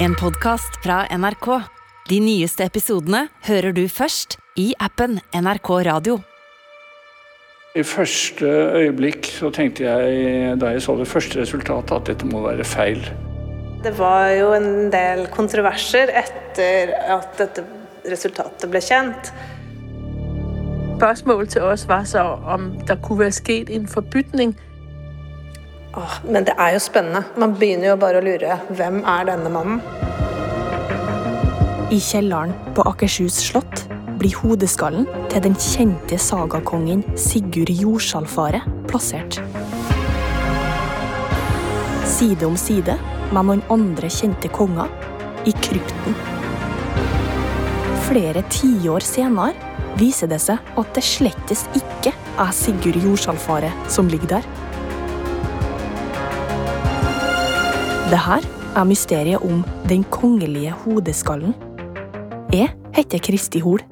En podkast fra NRK. De nyeste episodene hører du først i appen NRK Radio. I første øyeblikk så tenkte jeg, da jeg så det første resultatet, at dette må være feil. Det var jo en del kontroverser etter at dette resultatet ble kjent. Spørsmålet til oss var så om det kunne være skjedd en forbytning. Åh, men det er jo spennende. Man begynner jo bare å lure. Hvem er denne mannen? I kjelleren på Akershus slott blir hodeskallen til den kjente sagakongen Sigurd Jordsalfare plassert. Side om side med noen andre kjente konger i krypten. Flere tiår senere viser det seg at det slettes ikke er Sigurd Jordsalfare som ligger der. Det her er mysteriet om den kongelige hodeskallen. Jeg heter Kristi Hol.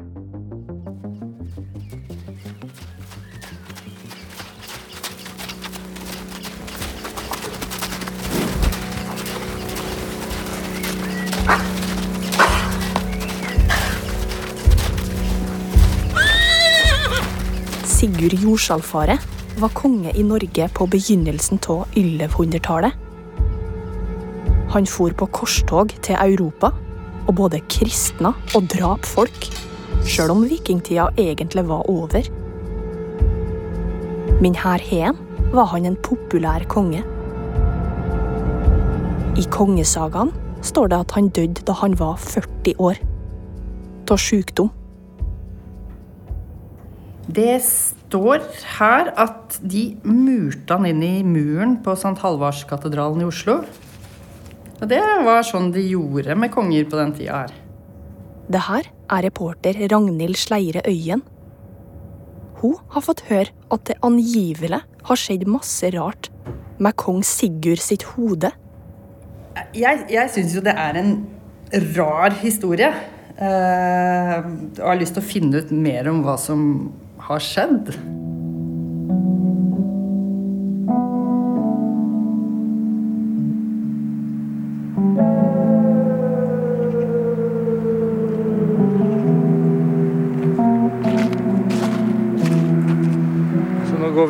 Sigurd Jordsalfaret var konge i Norge på begynnelsen av 1100-tallet. Han for på korstog til Europa og både kristna og drap folk, sjøl om vikingtida egentlig var over. Men her hen var han en populær konge. I kongesagaen står det at han døde da han var 40 år. Av sykdom. Det står her at de murte han inn i muren på St. Halvardskatedralen i Oslo. Og det var sånn de gjorde med konger på den tida her. Det her er reporter Ragnhild Sleire Øyen. Hun har fått høre at det angivelig har skjedd masse rart med kong Sigurd sitt hode. Jeg, jeg syns jo det er en rar historie. Eh, og har lyst til å finne ut mer om hva som har skjedd.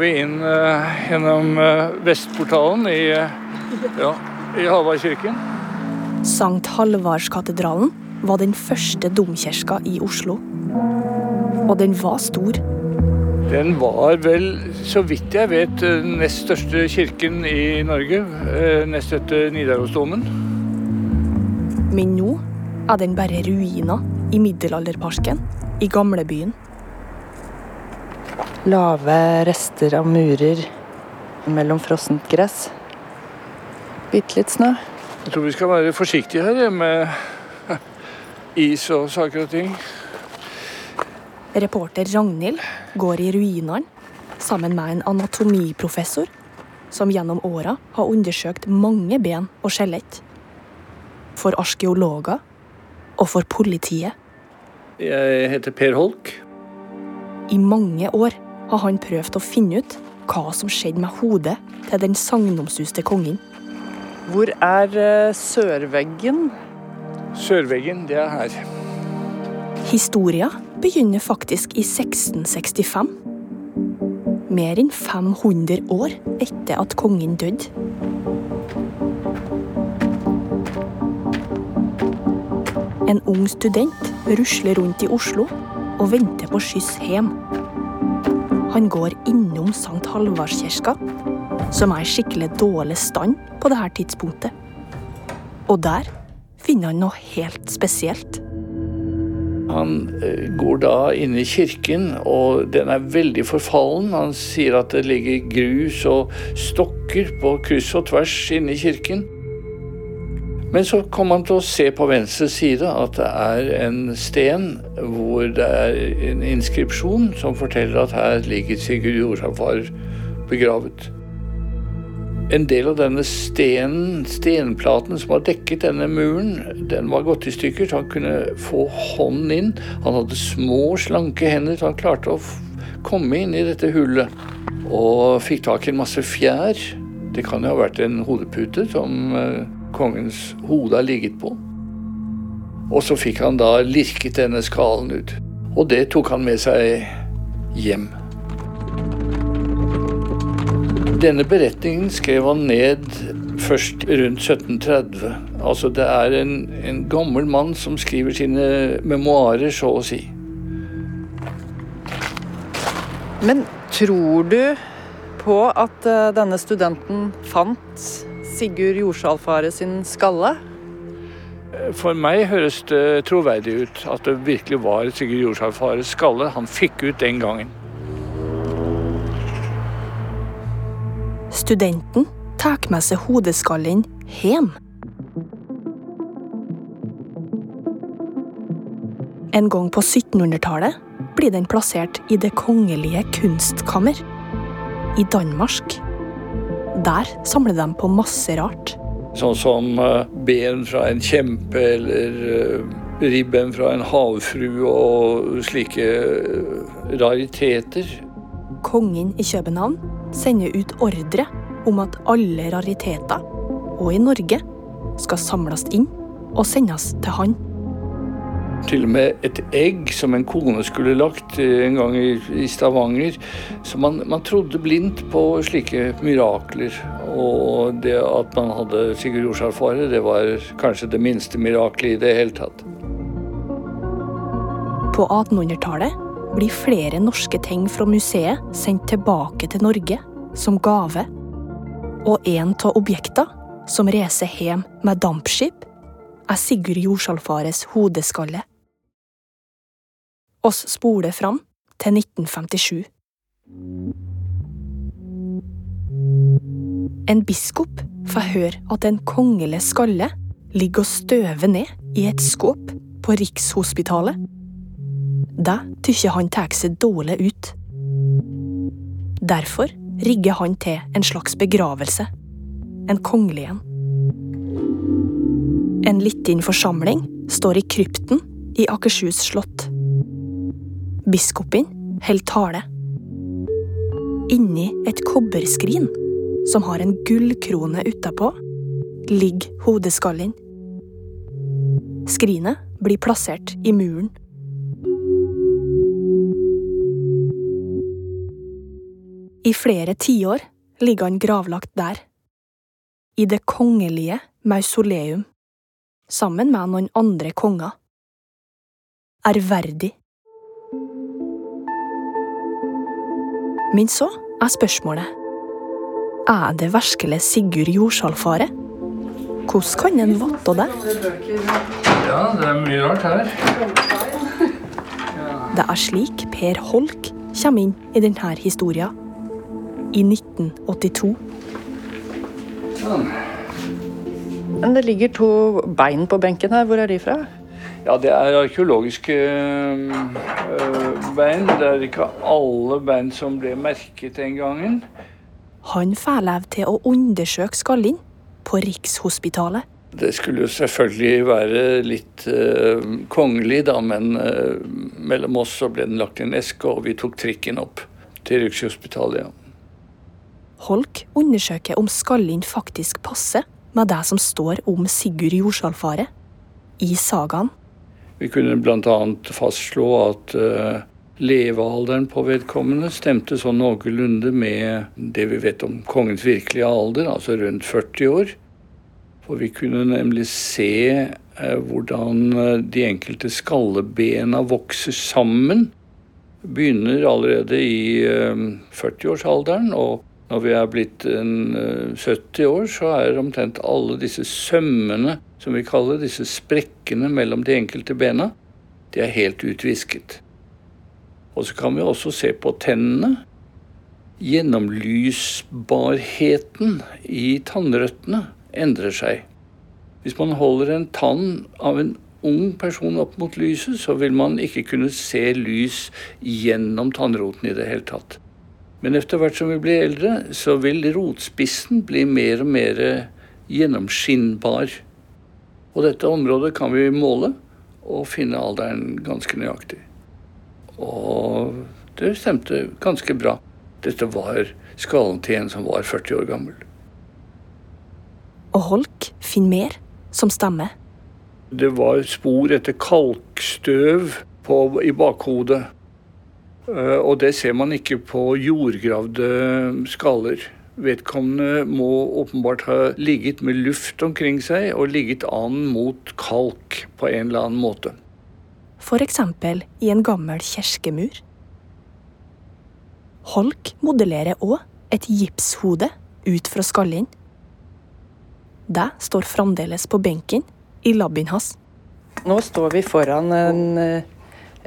Vi inn eh, gjennom eh, Vestportalen i, eh, ja, i Halvardkirken. Sankt Halvardskatedralen var den første domkirka i Oslo. Og den var stor. Den var vel, så vidt jeg vet, nest største kirken i Norge. Nest etter Nidarosdomen. Men nå er den bare ruiner i middelalderparken i gamlebyen. Lave rester av murer mellom frossent gress. Bitte litt snø. Jeg tror vi skal være forsiktige her med is og saker og ting. Reporter Ragnhild går i ruinene sammen med en anatomiprofessor som gjennom åra har undersøkt mange ben og skjelett. For arkeologer og for politiet. Jeg heter Per Holk. I mange år har han prøvd å finne ut hva som skjedde med hodet til den sagnomsuste kongen. Hvor er eh, sørveggen? Sørveggen, det er her. Historia begynner faktisk i 1665. Mer enn 500 år etter at kongen døde. En ung student rusler rundt i Oslo og venter på skyss hjem. Han går innom Sankt Halvardskirka, som er i skikkelig dårlig stand på dette tidspunktet. Og der finner han noe helt spesielt. Han eh, går da inn i kirken, og den er veldig forfallen. Han sier at det ligger grus og stokker på kryss og tvers inne i kirken. Men så kommer han til å se på venstre side at det er en sten hvor det er en inskripsjon som forteller at her ligger Sigurd Jordsalfar begravet. En del av denne stenen, stenplaten som har dekket denne muren, den var gått i stykker, så han kunne få hånden inn. Han hadde små, slanke hender, så han klarte å komme inn i dette hullet. Og fikk tak i en masse fjær. Det kan jo ha vært en hodepute som eh, kongens hode har ligget på. Og så fikk han da lirket denne skallen ut. Og det tok han med seg hjem. Denne beretningen skrev han ned først rundt 1730. Altså det er en, en gammel mann som skriver sine memoarer, så å si. Men tror du på at eh, denne studenten fant Sigurd Jorsalfare sin skalle? For meg høres det troverdig ut at det virkelig var Sigurd Jordsalfares skalle han fikk ut den gangen. Studenten tar med seg hodeskallen hjem. En gang på 1700-tallet blir den plassert i Det kongelige kunstkammer i Danmark. Der samler de på masse rart. Sånn som eh, ben fra en kjempe eller eh, ribben fra en havfrue og slike eh, rariteter. Kongen i København sender ut ordre om at alle rariteter, og i Norge, skal samles inn og sendes til han. Til og med et egg som en kone skulle lagt en gang i, i Stavanger. Så man, man, trodde blindt på slike mirakler. Og det at man hadde Sigurd Jorsalfare, det var kanskje det minste miraklet i det hele tatt. På 1800-tallet blir flere norske ting fra museet sendt tilbake til Norge som gave. Og en av objektene som reiser hjem med dampskip, er Sigurd Jorsalfares hodeskalle. Oss spoler fram til 1957. En biskop får høre at en kongelig skalle ligger og støver ned i et skåp på Rikshospitalet. Det tykker han tar seg dårlig ut. Derfor rigger han til en slags begravelse. En kongelig en. En liten forsamling står i krypten i Akershus slott. Biskopen holder tale. Inni et kobberskrin, som har en gullkrone utapå, ligger hodeskallen. Skrinet blir plassert i muren. I flere tiår ligger han gravlagt der. I det kongelige mausoleum, sammen med noen andre konger. Ærverdig. Men så er spørsmålet Er det virkelig Sigurd Jordsalfare? Hvordan kan en vite det? Ja, det er mye rart her. Det er slik Per Holk kommer inn i denne historien. I 1982. Sånn. Men det ligger to bein på benken her. Hvor er de fra? Ja, det er arkeologiske øh, bein. Det er ikke alle bein som ble merket den gangen. Han lov til å undersøke skallen på Rikshospitalet. Det skulle jo selvfølgelig være litt øh, kongelig, da, men øh, mellom oss så ble den lagt i en eske, og vi tok trikken opp til Rikshospitalet. ja. Holk undersøker om skallen faktisk passer med det som står om Sigurd Jorsalfare i sagaen. Vi kunne bl.a. fastslå at uh, levealderen på vedkommende stemte sånn noenlunde med det vi vet om kongens virkelige alder, altså rundt 40 år. For vi kunne nemlig se uh, hvordan uh, de enkelte skallebena vokser sammen. Begynner allerede i 40-årsalderen. og når vi er blitt en, 70 år, så er omtrent alle disse sømmene, som vi kaller disse sprekkene mellom de enkelte bena, de er helt utvisket. Og så kan vi også se på tennene. Gjennomlysbarheten i tannrøttene endrer seg. Hvis man holder en tann av en ung person opp mot lyset, så vil man ikke kunne se lys gjennom tannroten i det hele tatt. Men etter hvert som vi blir eldre, så vil rotspissen bli mer og mer gjennomskinnbar. Og dette området kan vi måle og finne alderen ganske nøyaktig. Og det stemte ganske bra. Dette var skallen til en som var 40 år gammel. Og Holk finner mer som stammer. Det var spor etter kalkstøv på, i bakhodet. Eh, og det ser man ikke på jordgravde skaller. Vedkommende må åpenbart ha ligget med luft omkring seg og ligget an mot kalk på en eller annen måte. F.eks. i en gammel kirkemur. Holk modellerer òg et gipshode ut fra skallen. Det står fremdeles på benken i labben hans. Nå står vi foran en, eh,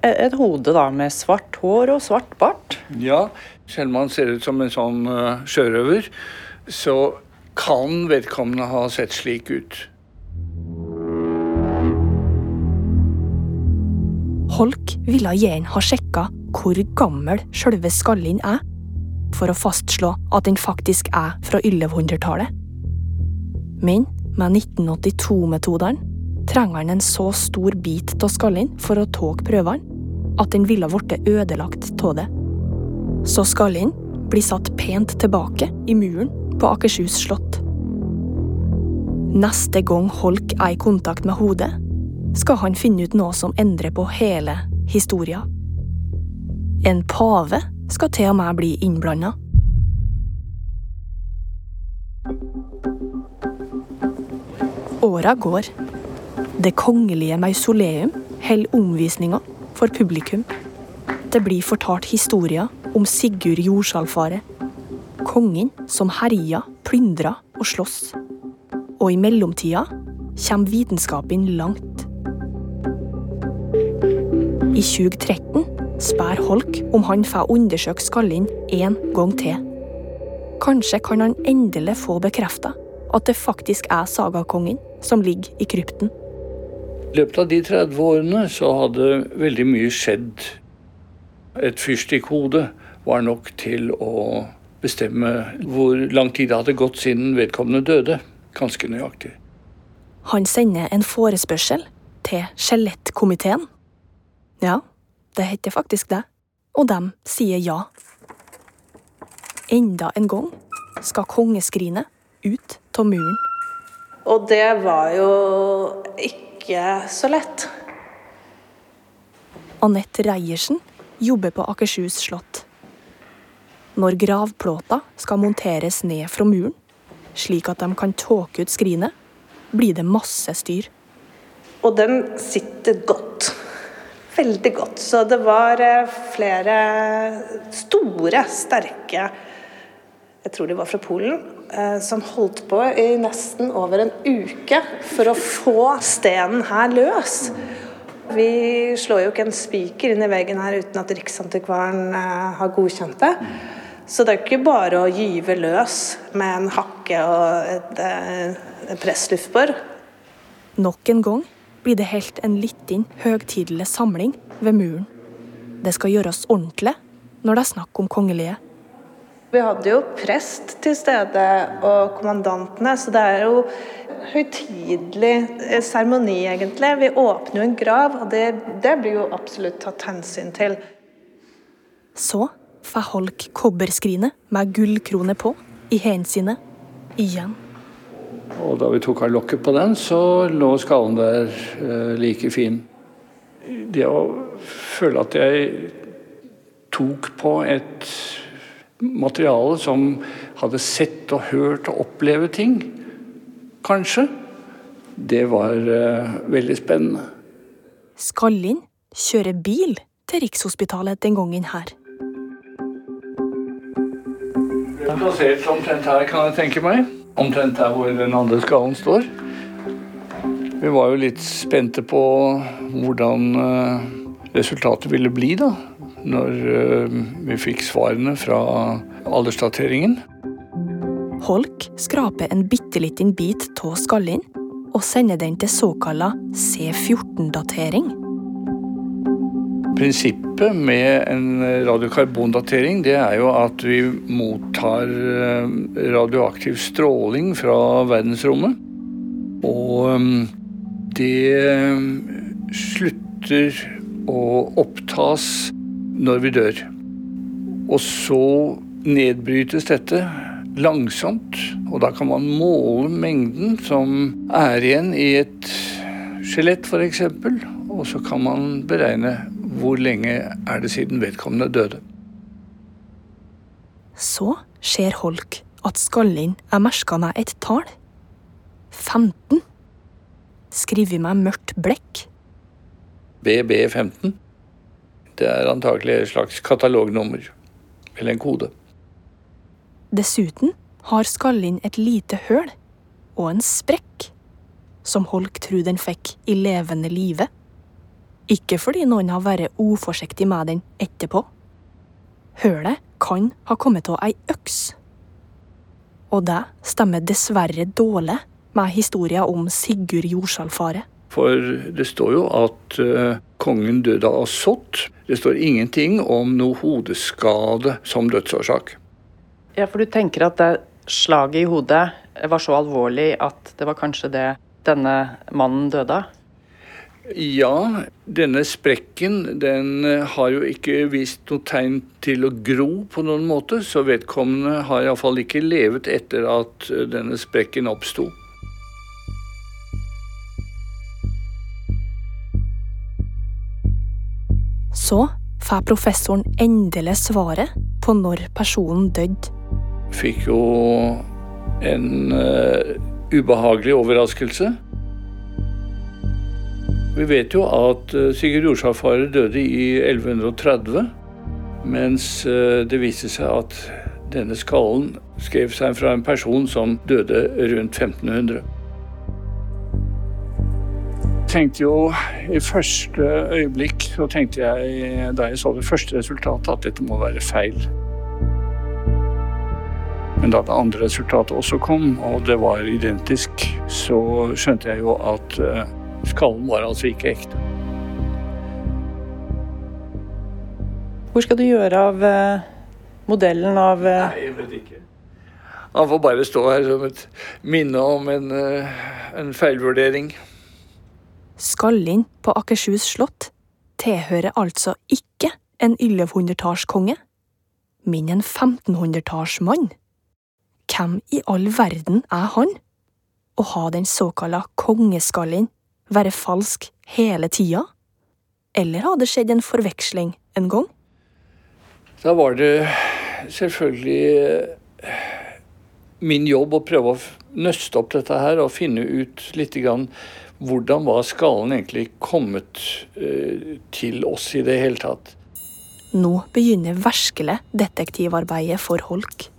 et hode da, med svart hår og svart bart. Ja, selv om han ser ut som en sånn uh, sjørøver, så kan vedkommende ha sett slik ut. Holk ville gjerne ha sjekka hvor gammel sjølve Skallin er, for å fastslå at den faktisk er fra 1100-tallet. Men med 1982-metodene trenger han en så stor bit av skallen for å ta prøvene at den ville blitt ødelagt av det. Så skallen blir satt pent tilbake i muren på Akershus slott. Neste gang Holk er i kontakt med hodet, skal han finne ut noe som endrer på hele historia. En pave skal til og med bli innblanda. Åra går. Det kongelige mausoleum holder omvisninger for publikum. Det blir fortalt historier om Sigurd Jordsalfaret. Kongen som herja, plyndra og sloss. Og i mellomtida kommer vitenskapen langt. I 2013 spør Holk om han får undersøke skallen en gang til. Kanskje kan han endelig få bekrefta at det faktisk er sagakongen som ligger i krypten. I løpet av de 30 årene så hadde veldig mye skjedd. Et fyrstikkhode var nok til å bestemme hvor lang tid det hadde gått siden vedkommende døde. Ganske nøyaktig. Han sender en forespørsel til skjelettkomiteen. Ja, det heter faktisk det. Og de sier ja. Enda en gang skal kongeskrinet ut av muren. Og det var jo ikke så lett. Anette Reiersen jobber på Akershus slott. Når gravplåta skal monteres ned fra muren, slik at de kan tåke ut skrinet, blir det masse styr. Og den sitter godt. Veldig godt. Så det var eh, flere store, sterke Jeg tror de var fra Polen. Eh, Som holdt på i nesten over en uke for å få stenen her løs. Vi slår jo ikke en spiker inn i veggen her uten at Riksantikvaren eh, har godkjent det. Så det er ikke bare å gyve løs med en hakke og et, eh, et pressluftbor. Nok en gang blir det helt en liten høytidelig samling ved muren. Det skal gjøres ordentlig når det er snakk om kongelige. Vi hadde jo prest til stede og kommandantene, så det er jo høytidelig eh, seremoni, egentlig. Vi åpner jo en grav, og det, det blir jo absolutt tatt hensyn til. Så får Holk kobberskrinet med gullkrone på i hensynet igjen. Og da vi tok av lokket på den, så lå skallen der eh, like fin. Det å føle at jeg tok på et materiale som hadde sett og hørt og opplevd ting, kanskje, det var uh, veldig spennende. Skallin kjører bil til Rikshospitalet den gangen her. ble plassert omtrent her, kan jeg tenke meg. Omtrent her hvor den andre skallen står. Vi var jo litt spente på hvordan eh, resultatet ville bli, da. Når eh, vi fikk svarene fra aldersdateringen. Holk skraper en bitte liten bit av skallen og sender den til såkalla C14-datering. Prinsippet med en radiokarbondatering det er jo at vi mottar eh, radioaktiv stråling fra verdensrommet. Og eh, det slutter å opptas når vi dør. Og så nedbrytes dette langsomt, og da kan man måle mengden som er igjen i et skjelett f.eks., og så kan man beregne hvor lenge er det siden vedkommende døde. Så ser Holk at skallen er merka med et tall. 15. Skrevet med mørkt blekk. BB15. Det er antakelig et slags katalognummer. Eller en kode. Dessuten har Skallin et lite høl og en sprekk, som Holk tror den fikk i levende live. Ikke fordi noen har vært uforsiktig med den etterpå. Hølet kan ha kommet av ei øks. Og det stemmer dessverre dårlig med historien om Sigurd Jordsalfaret. For det står jo at uh, kongen døde av sott. Det står ingenting om noe hodeskade som dødsårsak. Ja, for du tenker at det slaget i hodet var så alvorlig at det var kanskje det denne mannen døde av? Ja, denne sprekken den eh, har jo ikke vist noe tegn til å gro på noen måte, så vedkommende har iallfall ikke levet etter at eh, denne sprekken oppsto. Så får professoren endelig svaret på når personen døde. Fikk jo en uh, ubehagelig overraskelse. Vi vet jo at uh, Sigurd Jordsalfarer døde i 1130, mens uh, det viste seg at denne skallen skrev seg fra en person som døde rundt 1500 tenkte jo i første øyeblikk så tenkte jeg da jeg så det første resultatet, at dette må være feil. Men da det andre resultatet også kom, og det var identisk, så skjønte jeg jo at eh, skallen var altså ikke ekte. Hvor skal du gjøre av eh, modellen av eh, Nei, jeg vet ikke. Han får bare stå her som et minne om en, en feilvurdering. Skallen på Akershus slott tilhører altså ikke en 1100-tallskonge, men en 1500-tallsmann. Hvem i all verden er han? Å ha den såkalla kongeskallen være falsk hele tida? Eller har det skjedd en forveksling en gang? Da var det selvfølgelig min jobb å prøve å nøste opp dette her og finne ut litt grann hvordan var skallen egentlig kommet uh, til oss i det hele tatt? Nå begynner virkelig detektivarbeidet for Holk.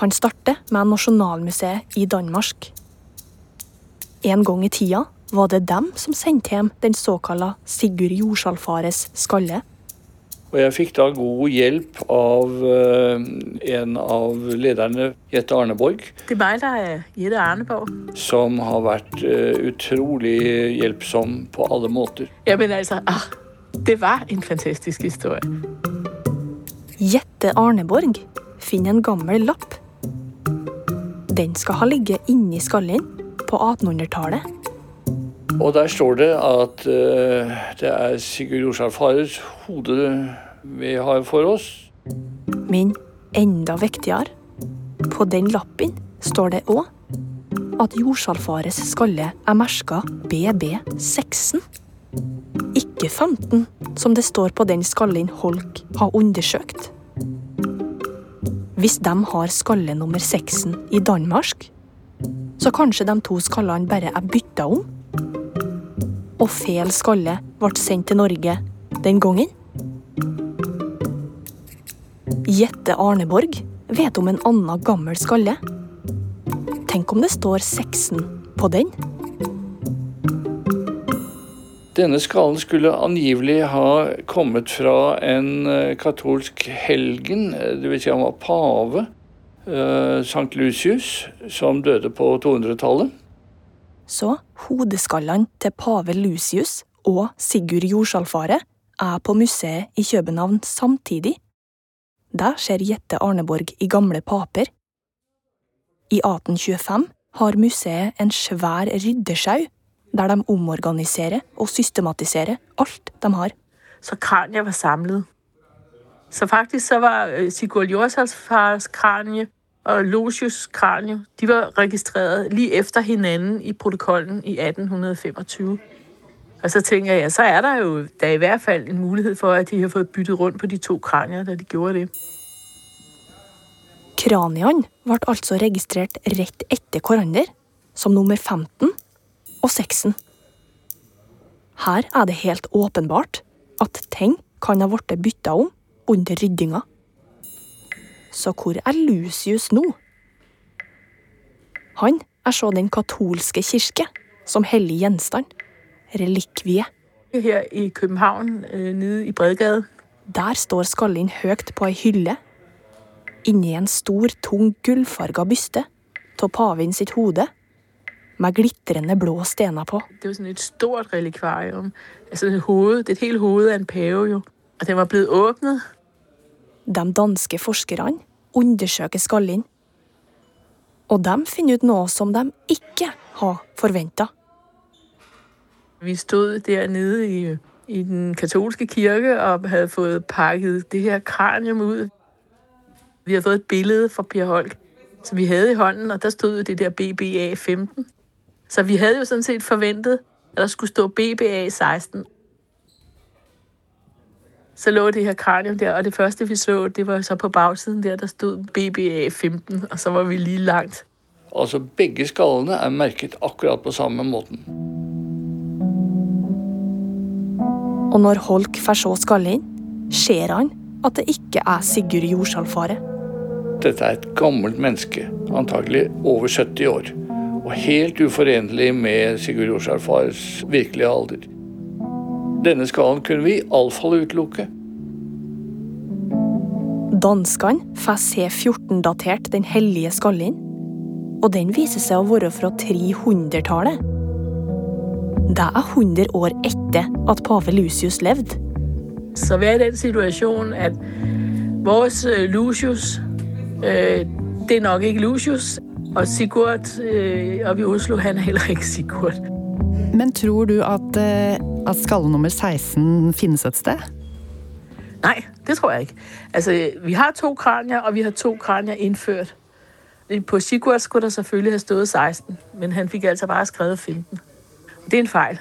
Han starter med Nasjonalmuseet i Danmark. En gang i tida var det dem som sendte hjem den såkalla Sigurd Jordsalfares skalle og jeg fikk da god hjelp av uh, en av lederne, Jette Arneborg. Det er meg, der er Jette Arneborg. Som har vært uh, utrolig hjelpsom på alle måter. Ja, men altså, ah, det var en fantastisk historie. Jette Arneborg finner en gammel lapp. Den skal ha ligget inni skallen på 1800-tallet. Og der står det at uh, det er Sigurd Jorsalf Hares hode vi har for oss. Men enda viktigere, på den lappen står det òg at jordsalfares skalle er merka BB16. Ikke 15, som det står på den skallen Holk har undersøkt. Hvis de har skalle nummer 6 i Danmark, så kanskje de to skallene bare er bytta om? Og feil skalle ble sendt til Norge den gangen? Jette Arneborg vet om en annen gammel skalle. Tenk om det står 16 på den? Denne skallen skulle angivelig ha kommet fra en eh, katolsk helgen, dvs. Si han var pave, eh, Sankt Lucius, som døde på 200-tallet. Så hodeskallene til pave Lucius og Sigurd Jordsalfaret er på museet i København samtidig. Der ser Jette Arneborg i gamle paper. I 1825 har museet en svær ryddesjau, der de omorganiserer og systematiserer alt de har. Så kraniet var samlet. Så faktisk så var Sigurd Sigurd Jorsalfars kranie og Losius kranie de var registreret lige efter hinanden i protokollen i 1825. Og så tænker jeg, så er der jo der i hvert fald en mulighed for, at de har fået byttet rundt på de to kranier, da de gjorde det. Kraniene ble altså registrert rett etter hverandre, som nummer 15 og 6. Her er det helt åpenbart at ting kan ha blitt bytta om under ryddinga. Så hvor er Lucius nå? Han er så den katolske kirke som hellig gjenstand, relikvie. Her i København, øh, nede i Bredgade, Der står Skallin høyt på ei hylle. Inni en stor, tung, gullfarga byste av paven sitt hode, med glitrende blå stener på. det var sånn et stort relikvarium. Altså et hoved, det er et helt hode av en pave jo. Og den var blitt åpnet. De danske forskerne undersøker Skallin. Og de finner ut noe som de ikke har forventa. Vi stod dernede i, i den katolske kirke og havde fået pakket det her kranium ud. Vi havde fået et billede fra Pia Holk, som vi havde i hånden, og der stod det der BBA 15. Så vi havde jo sådan set forventet, at der skulle stå BBA 16. Så lå det her kranium der, og det første vi så, det var så på bagsiden der, der stod BBA 15, og så var vi lige langt. Altså Begge skallene er merket akkurat på samme måten. Og når Holk får se skallen, ser han at det ikke er Sigurd Jordsalfare. Dette er et gammelt menneske, antagelig over 70 år. Og helt uforenlig med Sigurd Jorsalfares virkelige alder. Denne skallen kunne vi iallfall utelukke. Danskene får se 14-datert Den hellige skallen, og den viser seg å være fra 300-tallet. Det er 100 år etter at pave Lucius levde. Så vi er i den situasjonen at vores øh, Lucius, øh, det er nok ikke Lucius, og Sigurd øh, oppe i Oslo, han er heller ikke Sigurd. Men tror du at, at skalle nummer 16 finnes et sted? Nei, det tror jeg ikke. Altså, vi har to kranier, og vi har to kranier innført. På Sigurd skulle der selvfølgelig ha stået 16, men han fikk altså bare skrevet 15. Det er en feil.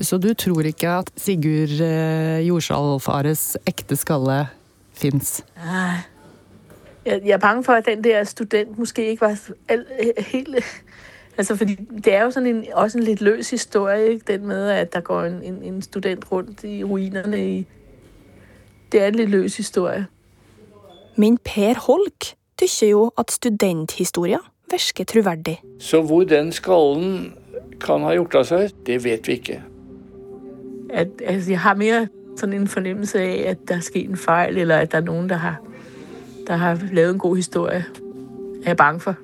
Så du tror ikke at Sigurd eh, Jordsalfares ekte skalle fins? Nei. Jeg, jeg er bange for, at den der student måske ikke var helt... Altså, fordi det er jo sådan en, også en litt løs historie, ikke? den med, at der går en, en, en student rundt i ruinerne. I, det er en litt løs historie. Men Per Holk tykker jo at studenthistoria virker troverdig. Så hvor den skallen kan ha gjort av seg, det vet vi ikke. At, altså, jeg har mer sådan en fornemmelse av at der er sket en feil, eller at der er noen der har, der har lavet en god historie. Er jeg bange for.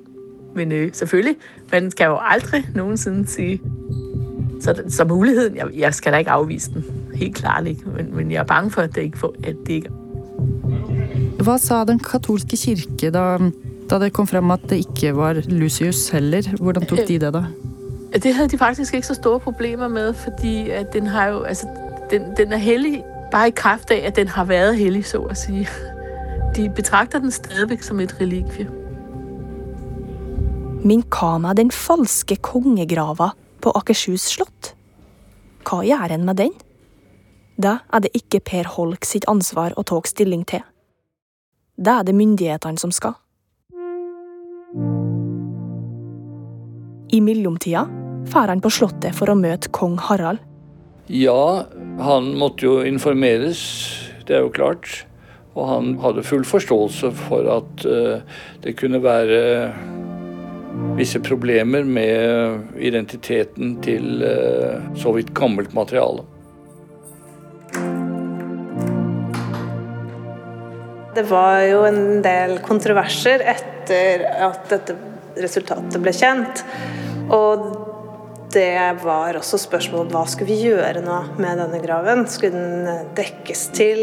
Men øh, selvfølgelig, man skal jo aldri noensinne si så, så muligheden, jeg, jeg skal da ikke avvise den, helt klart ikke, men, men jeg er bange for, at det ikke, får, at det ikke Hva sa den katolske kirke da, da det kom frem at det ikke var Lucius heller? Hvordan tok de det, da? Det havde de faktisk ikke så store problemer med, fordi at den har jo, altså, den, den er hellig bare i kraft af, at den har været hellig, så at sige. De betragter den stadigvæk som et relikvie. Min kama med den falske kongegrava på Akershus slott? Hva gjør en med den? Det er det ikke Per Holk sitt ansvar å ta stilling til. Det er det myndighetene som skal. I mellomtida drar han på slottet for å møte kong Harald. Ja, han måtte jo informeres, det er jo klart. Og han hadde full forståelse for at eh, det kunne være visse problemer med identiteten til eh, så vidt gammelt materiale. Det var jo en del kontroverser etter at dette resultatet ble kjent. Og det var også spørsmål om hva skulle vi gjøre nå med denne graven. Skulle den dekkes til?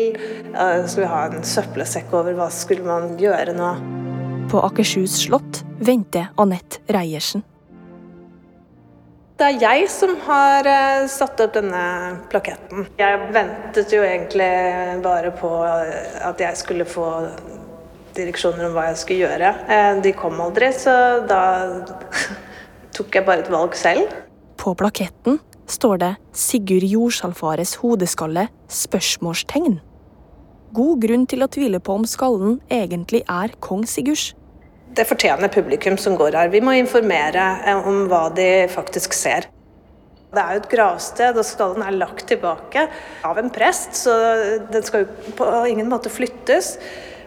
Eh, Skulle vi ha en søppelsekk over? Hva skulle man gjøre nå? På Akershus slott venter Anette Reiersen. Det er jeg som har eh, satt opp denne plaketten. Jeg ventet jo egentlig bare på at jeg skulle få direksjoner om hva jeg skulle gjøre. Eh, De kom aldri, så da tok jeg bare et valg selv. På plaketten står det Sigurd Jordsalfares hodeskalle spørsmålstegn. God grunn til å tvile på om skallen egentlig er kong Sigurds. Det fortjener publikum som går her. Vi må informere eh, om hva de faktisk ser. Det er jo et gravsted, og skallen er lagt tilbake av en prest, så den skal jo på ingen måte flyttes.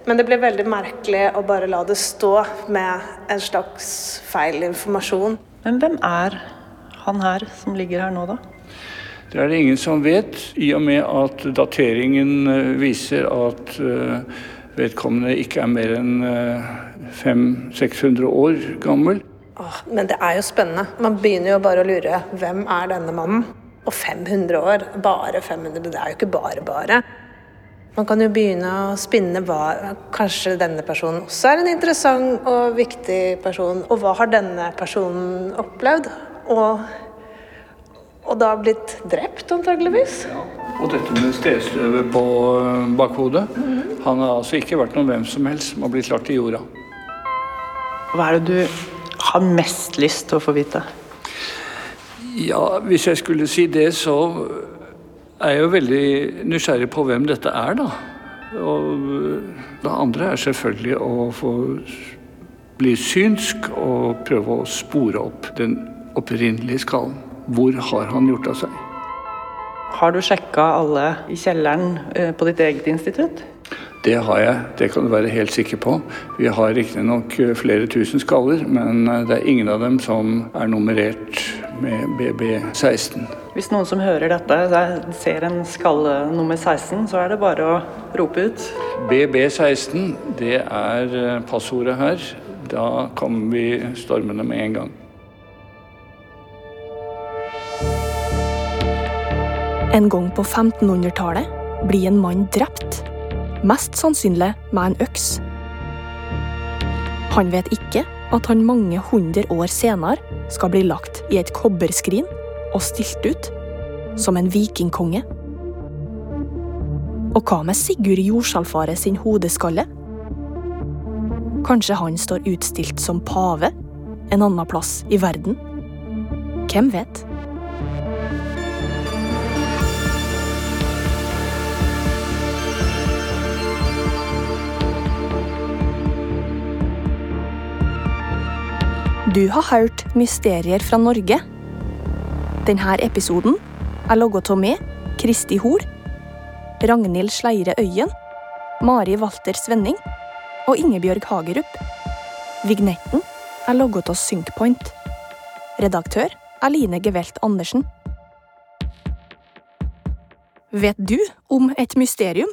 Men det blir veldig merkelig å bare la det stå med en slags feil informasjon. Men hvem er han her som ligger her nå, da? Det er det ingen som vet, i og med at dateringen eh, viser at eh, vedkommende ikke er mer enn 500-600 år gammel. Åh, men det er jo spennende. Man begynner jo bare å lure. Hvem er denne mannen? Og 500 år, bare 500, det er jo ikke bare bare. Man kan jo begynne å spinne hva Kanskje denne personen også er en interessant og viktig person. Og hva har denne personen opplevd? Og, og da blitt drept, antageligvis. Og dette med stedstøvet på eh, bakhodet. Han har altså ikke vært noen hvem som helst som har blitt lagt i jorda. Hva er det du har mest lyst til å få vite? Ja, hvis jeg skulle si det, så er jeg jo veldig nysgjerrig på hvem dette er, da. Og det andre er selvfølgelig å få bli synsk og prøve å spore opp den opprinnelige skallen. Hvor har han gjort av seg? Har du sjekka alle i kjelleren eh, på ditt eget institutt? Det har jeg, det kan du være helt sikker på. Vi har riktignok flere tusen skaller, men eh, det er ingen av dem som er nummerert med BB16. Hvis noen som hører dette, ser en skalle nummer 16, så er det bare å rope ut. BB16, det er eh, passordet her. Da kommer vi stormende med en gang. En gang på 1500-tallet blir en mann drept. Mest sannsynlig med en øks. Han vet ikke at han mange hundre år senere skal bli lagt i et kobberskrin og stilt ut som en vikingkonge. Og hva med Sigurd Jorsalfare sin hodeskalle? Kanskje han står utstilt som pave en annen plass i verden? Hvem vet? Du har hørt Mysterier fra Norge. Denne episoden er laget av meg, Kristi Hol, Ragnhild Sleire Øyen, Mari Walter Svenning og Ingebjørg Hagerup. Vignetten er laget av Synkpoint. Redaktør er Line Gevelt Andersen. Vet du om et mysterium?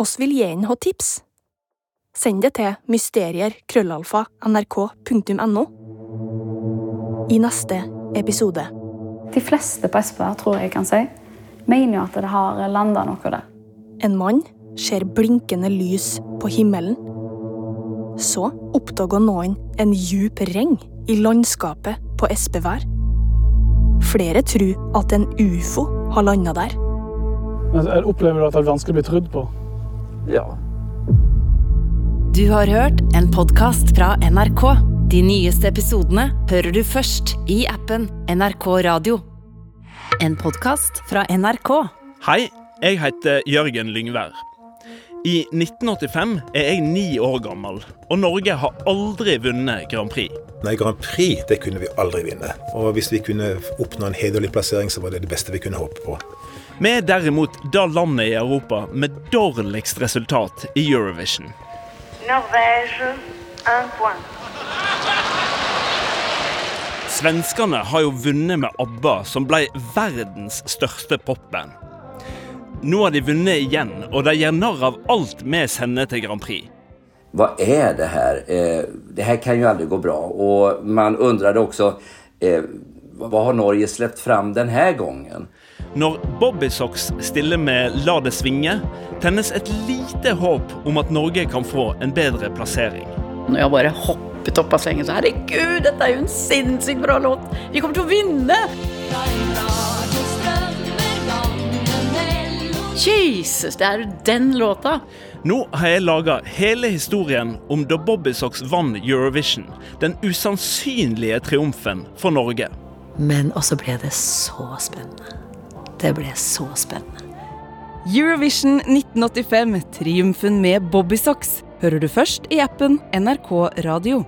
Oss vil gjerne ha tips. Send det til mysterier.krøllalfa.nrk.no. I neste episode. De fleste på Espa, tror jeg kan si, mener jo at det har landa noe der. En mann ser blinkende lys på himmelen. Så oppdager noen en djup reng i landskapet på Espevær. Flere tror at en ufo har landa der. Men Opplever du at det er vanskelig å bli trudd på? Ja. Du har hørt en podkast fra NRK. De nyeste episodene hører du først i appen NRK Radio. En podkast fra NRK. Hei, jeg heter Jørgen Lyngvær. I 1985 er jeg ni år gammel, og Norge har aldri vunnet Grand Prix. Nei, Grand Prix det kunne vi aldri vinne. Og hvis vi kunne oppnå en hederlig plassering, så var det det beste vi kunne håpe på. Vi er derimot da landet i Europa med dårligst resultat i Eurovision. Norvège, un point. Svenskene har jo vunnet med ABBA, som ble verdens største popband. Nå har de vunnet igjen, og de gjør narr av alt vi sender til Grand Prix. Hva er det her? Eh, det her kan jo aldri gå bra. Og man undrade også eh, vad har Norge sluppet fram denne gangen? Når Bobbysocks stiller med La det svinge, tennes et lite håp om at Norge kan få en bedre plassering. Når jeg bare hoppet opp av sengen så herregud, dette er jo en sinnssykt bra låt! Vi kommer til å vinne! Jesus, det er jo den låta! Nå har jeg laga hele historien om da Bobbysocks vant Eurovision. Den usannsynlige triumfen for Norge. Men også ble det så spennende. Det ble så spennende. Eurovision 1985, triumfen med Bobbysocks, hører du først i appen NRK Radio.